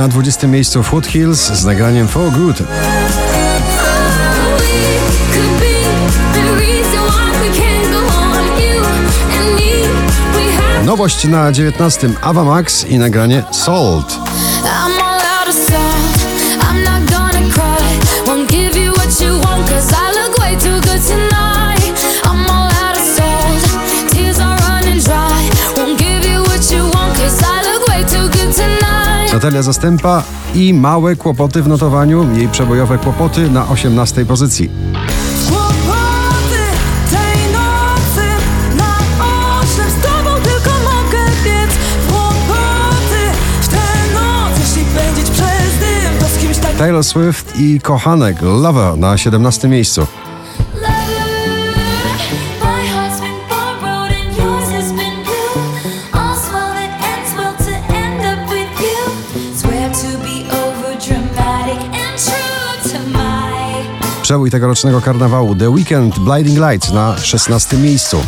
Na 20 miejscu Foothills z nagraniem For Good. Nowość na 19 Ava Max i nagranie Salt. Natalia Zastępa i małe kłopoty w notowaniu, jej przebojowe kłopoty na 18 pozycji. Tak Taylor Swift i kochanek Lover na 17 miejscu. Przebój tegorocznego karnawału The Weekend Blinding Lights na 16 miejscu.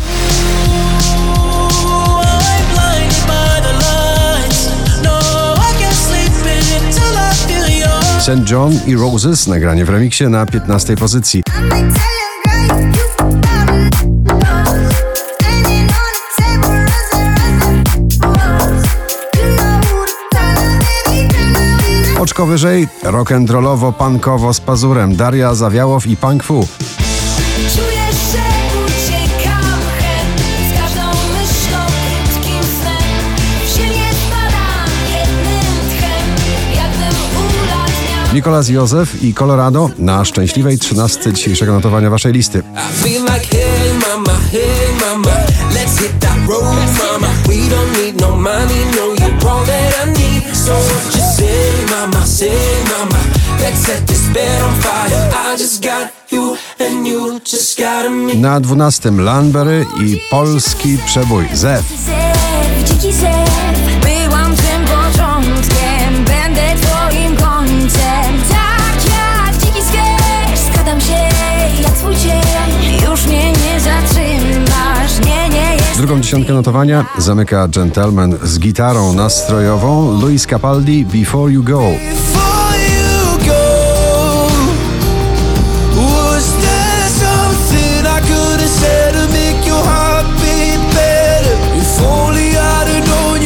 St. John i Roses nagranie w remiksie na 15 pozycji. Oczko wyżej, rock'n'rollowo, punkowo z pazurem. Daria Zawiałow i Punk Fu. Czuję, że uciekam chęt z każdą myślą, krótkim snem. W ziemię spadam jednym tchem, jakbym ulatniał. Nikolas Józef i Colorado na szczęśliwej 13 dzisiejszego notowania waszej listy. I feel like, hey mama, hey mama, let's hit that road, mama. We don't need no money, no, you're all that I need. So you say, mama, let's set this bed on fire. I just got you, and you just got me. Na 12 Lanbery i polski przebój Zew. Drugą dziesiątkę notowania zamyka gentleman z gitarą nastrojową Luis Capaldi Before You Go.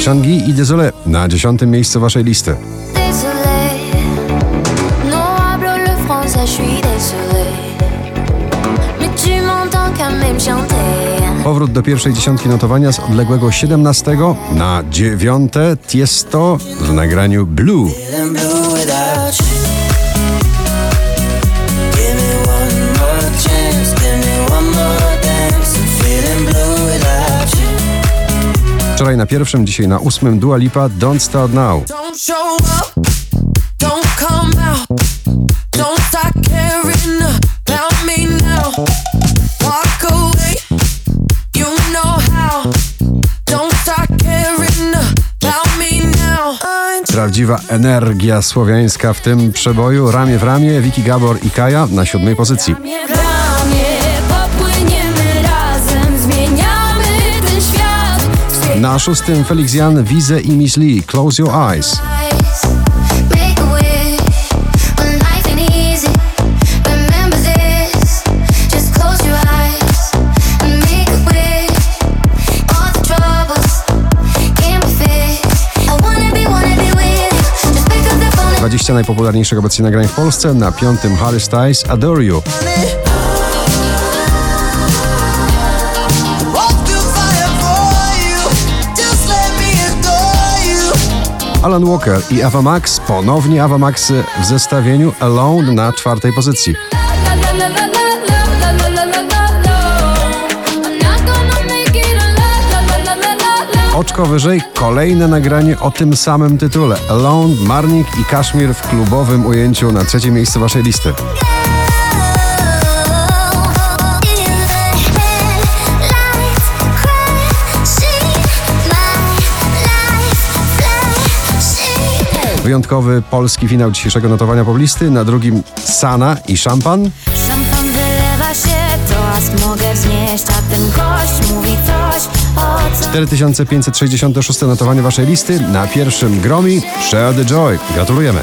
Something I Désolé na dziesiątym miejscu waszej listy. Désolé Non hablo le français, Powrót do pierwszej dziesiątki notowania z odległego 17 na dziewiąte Tiesto w nagraniu Blue. Wczoraj na pierwszym, dzisiaj na ósmym Dua Lipa Don't Start Now. Don't show up, don't come out, don't Prawdziwa energia słowiańska w tym przeboju. Ramię w ramię Vicky Gabor i Kaja na siódmej pozycji. Ramię w ramię popłyniemy razem, zmieniamy ten świat. Na szóstym Felix Jan, Wize i Miss Lee Close Your Eyes. 20 najpopularniejszych obecnie nagrań w Polsce. Na piątym Harry Styles Adore You. Alan Walker i Ava Max. Ponownie Ava Max w zestawieniu Alone na czwartej pozycji. Oczko wyżej kolejne nagranie o tym samym tytule. Alone, Marnik i Kaszmir w klubowym ujęciu na trzecie miejsce waszej listy. Wyjątkowy polski finał dzisiejszego notowania poblisty. Na drugim Sana i Szampan. Szampan wylewa się, toast mogę wznieść, 4566 notowanie waszej listy. Na pierwszym Gromi Share the Joy. Gratulujemy.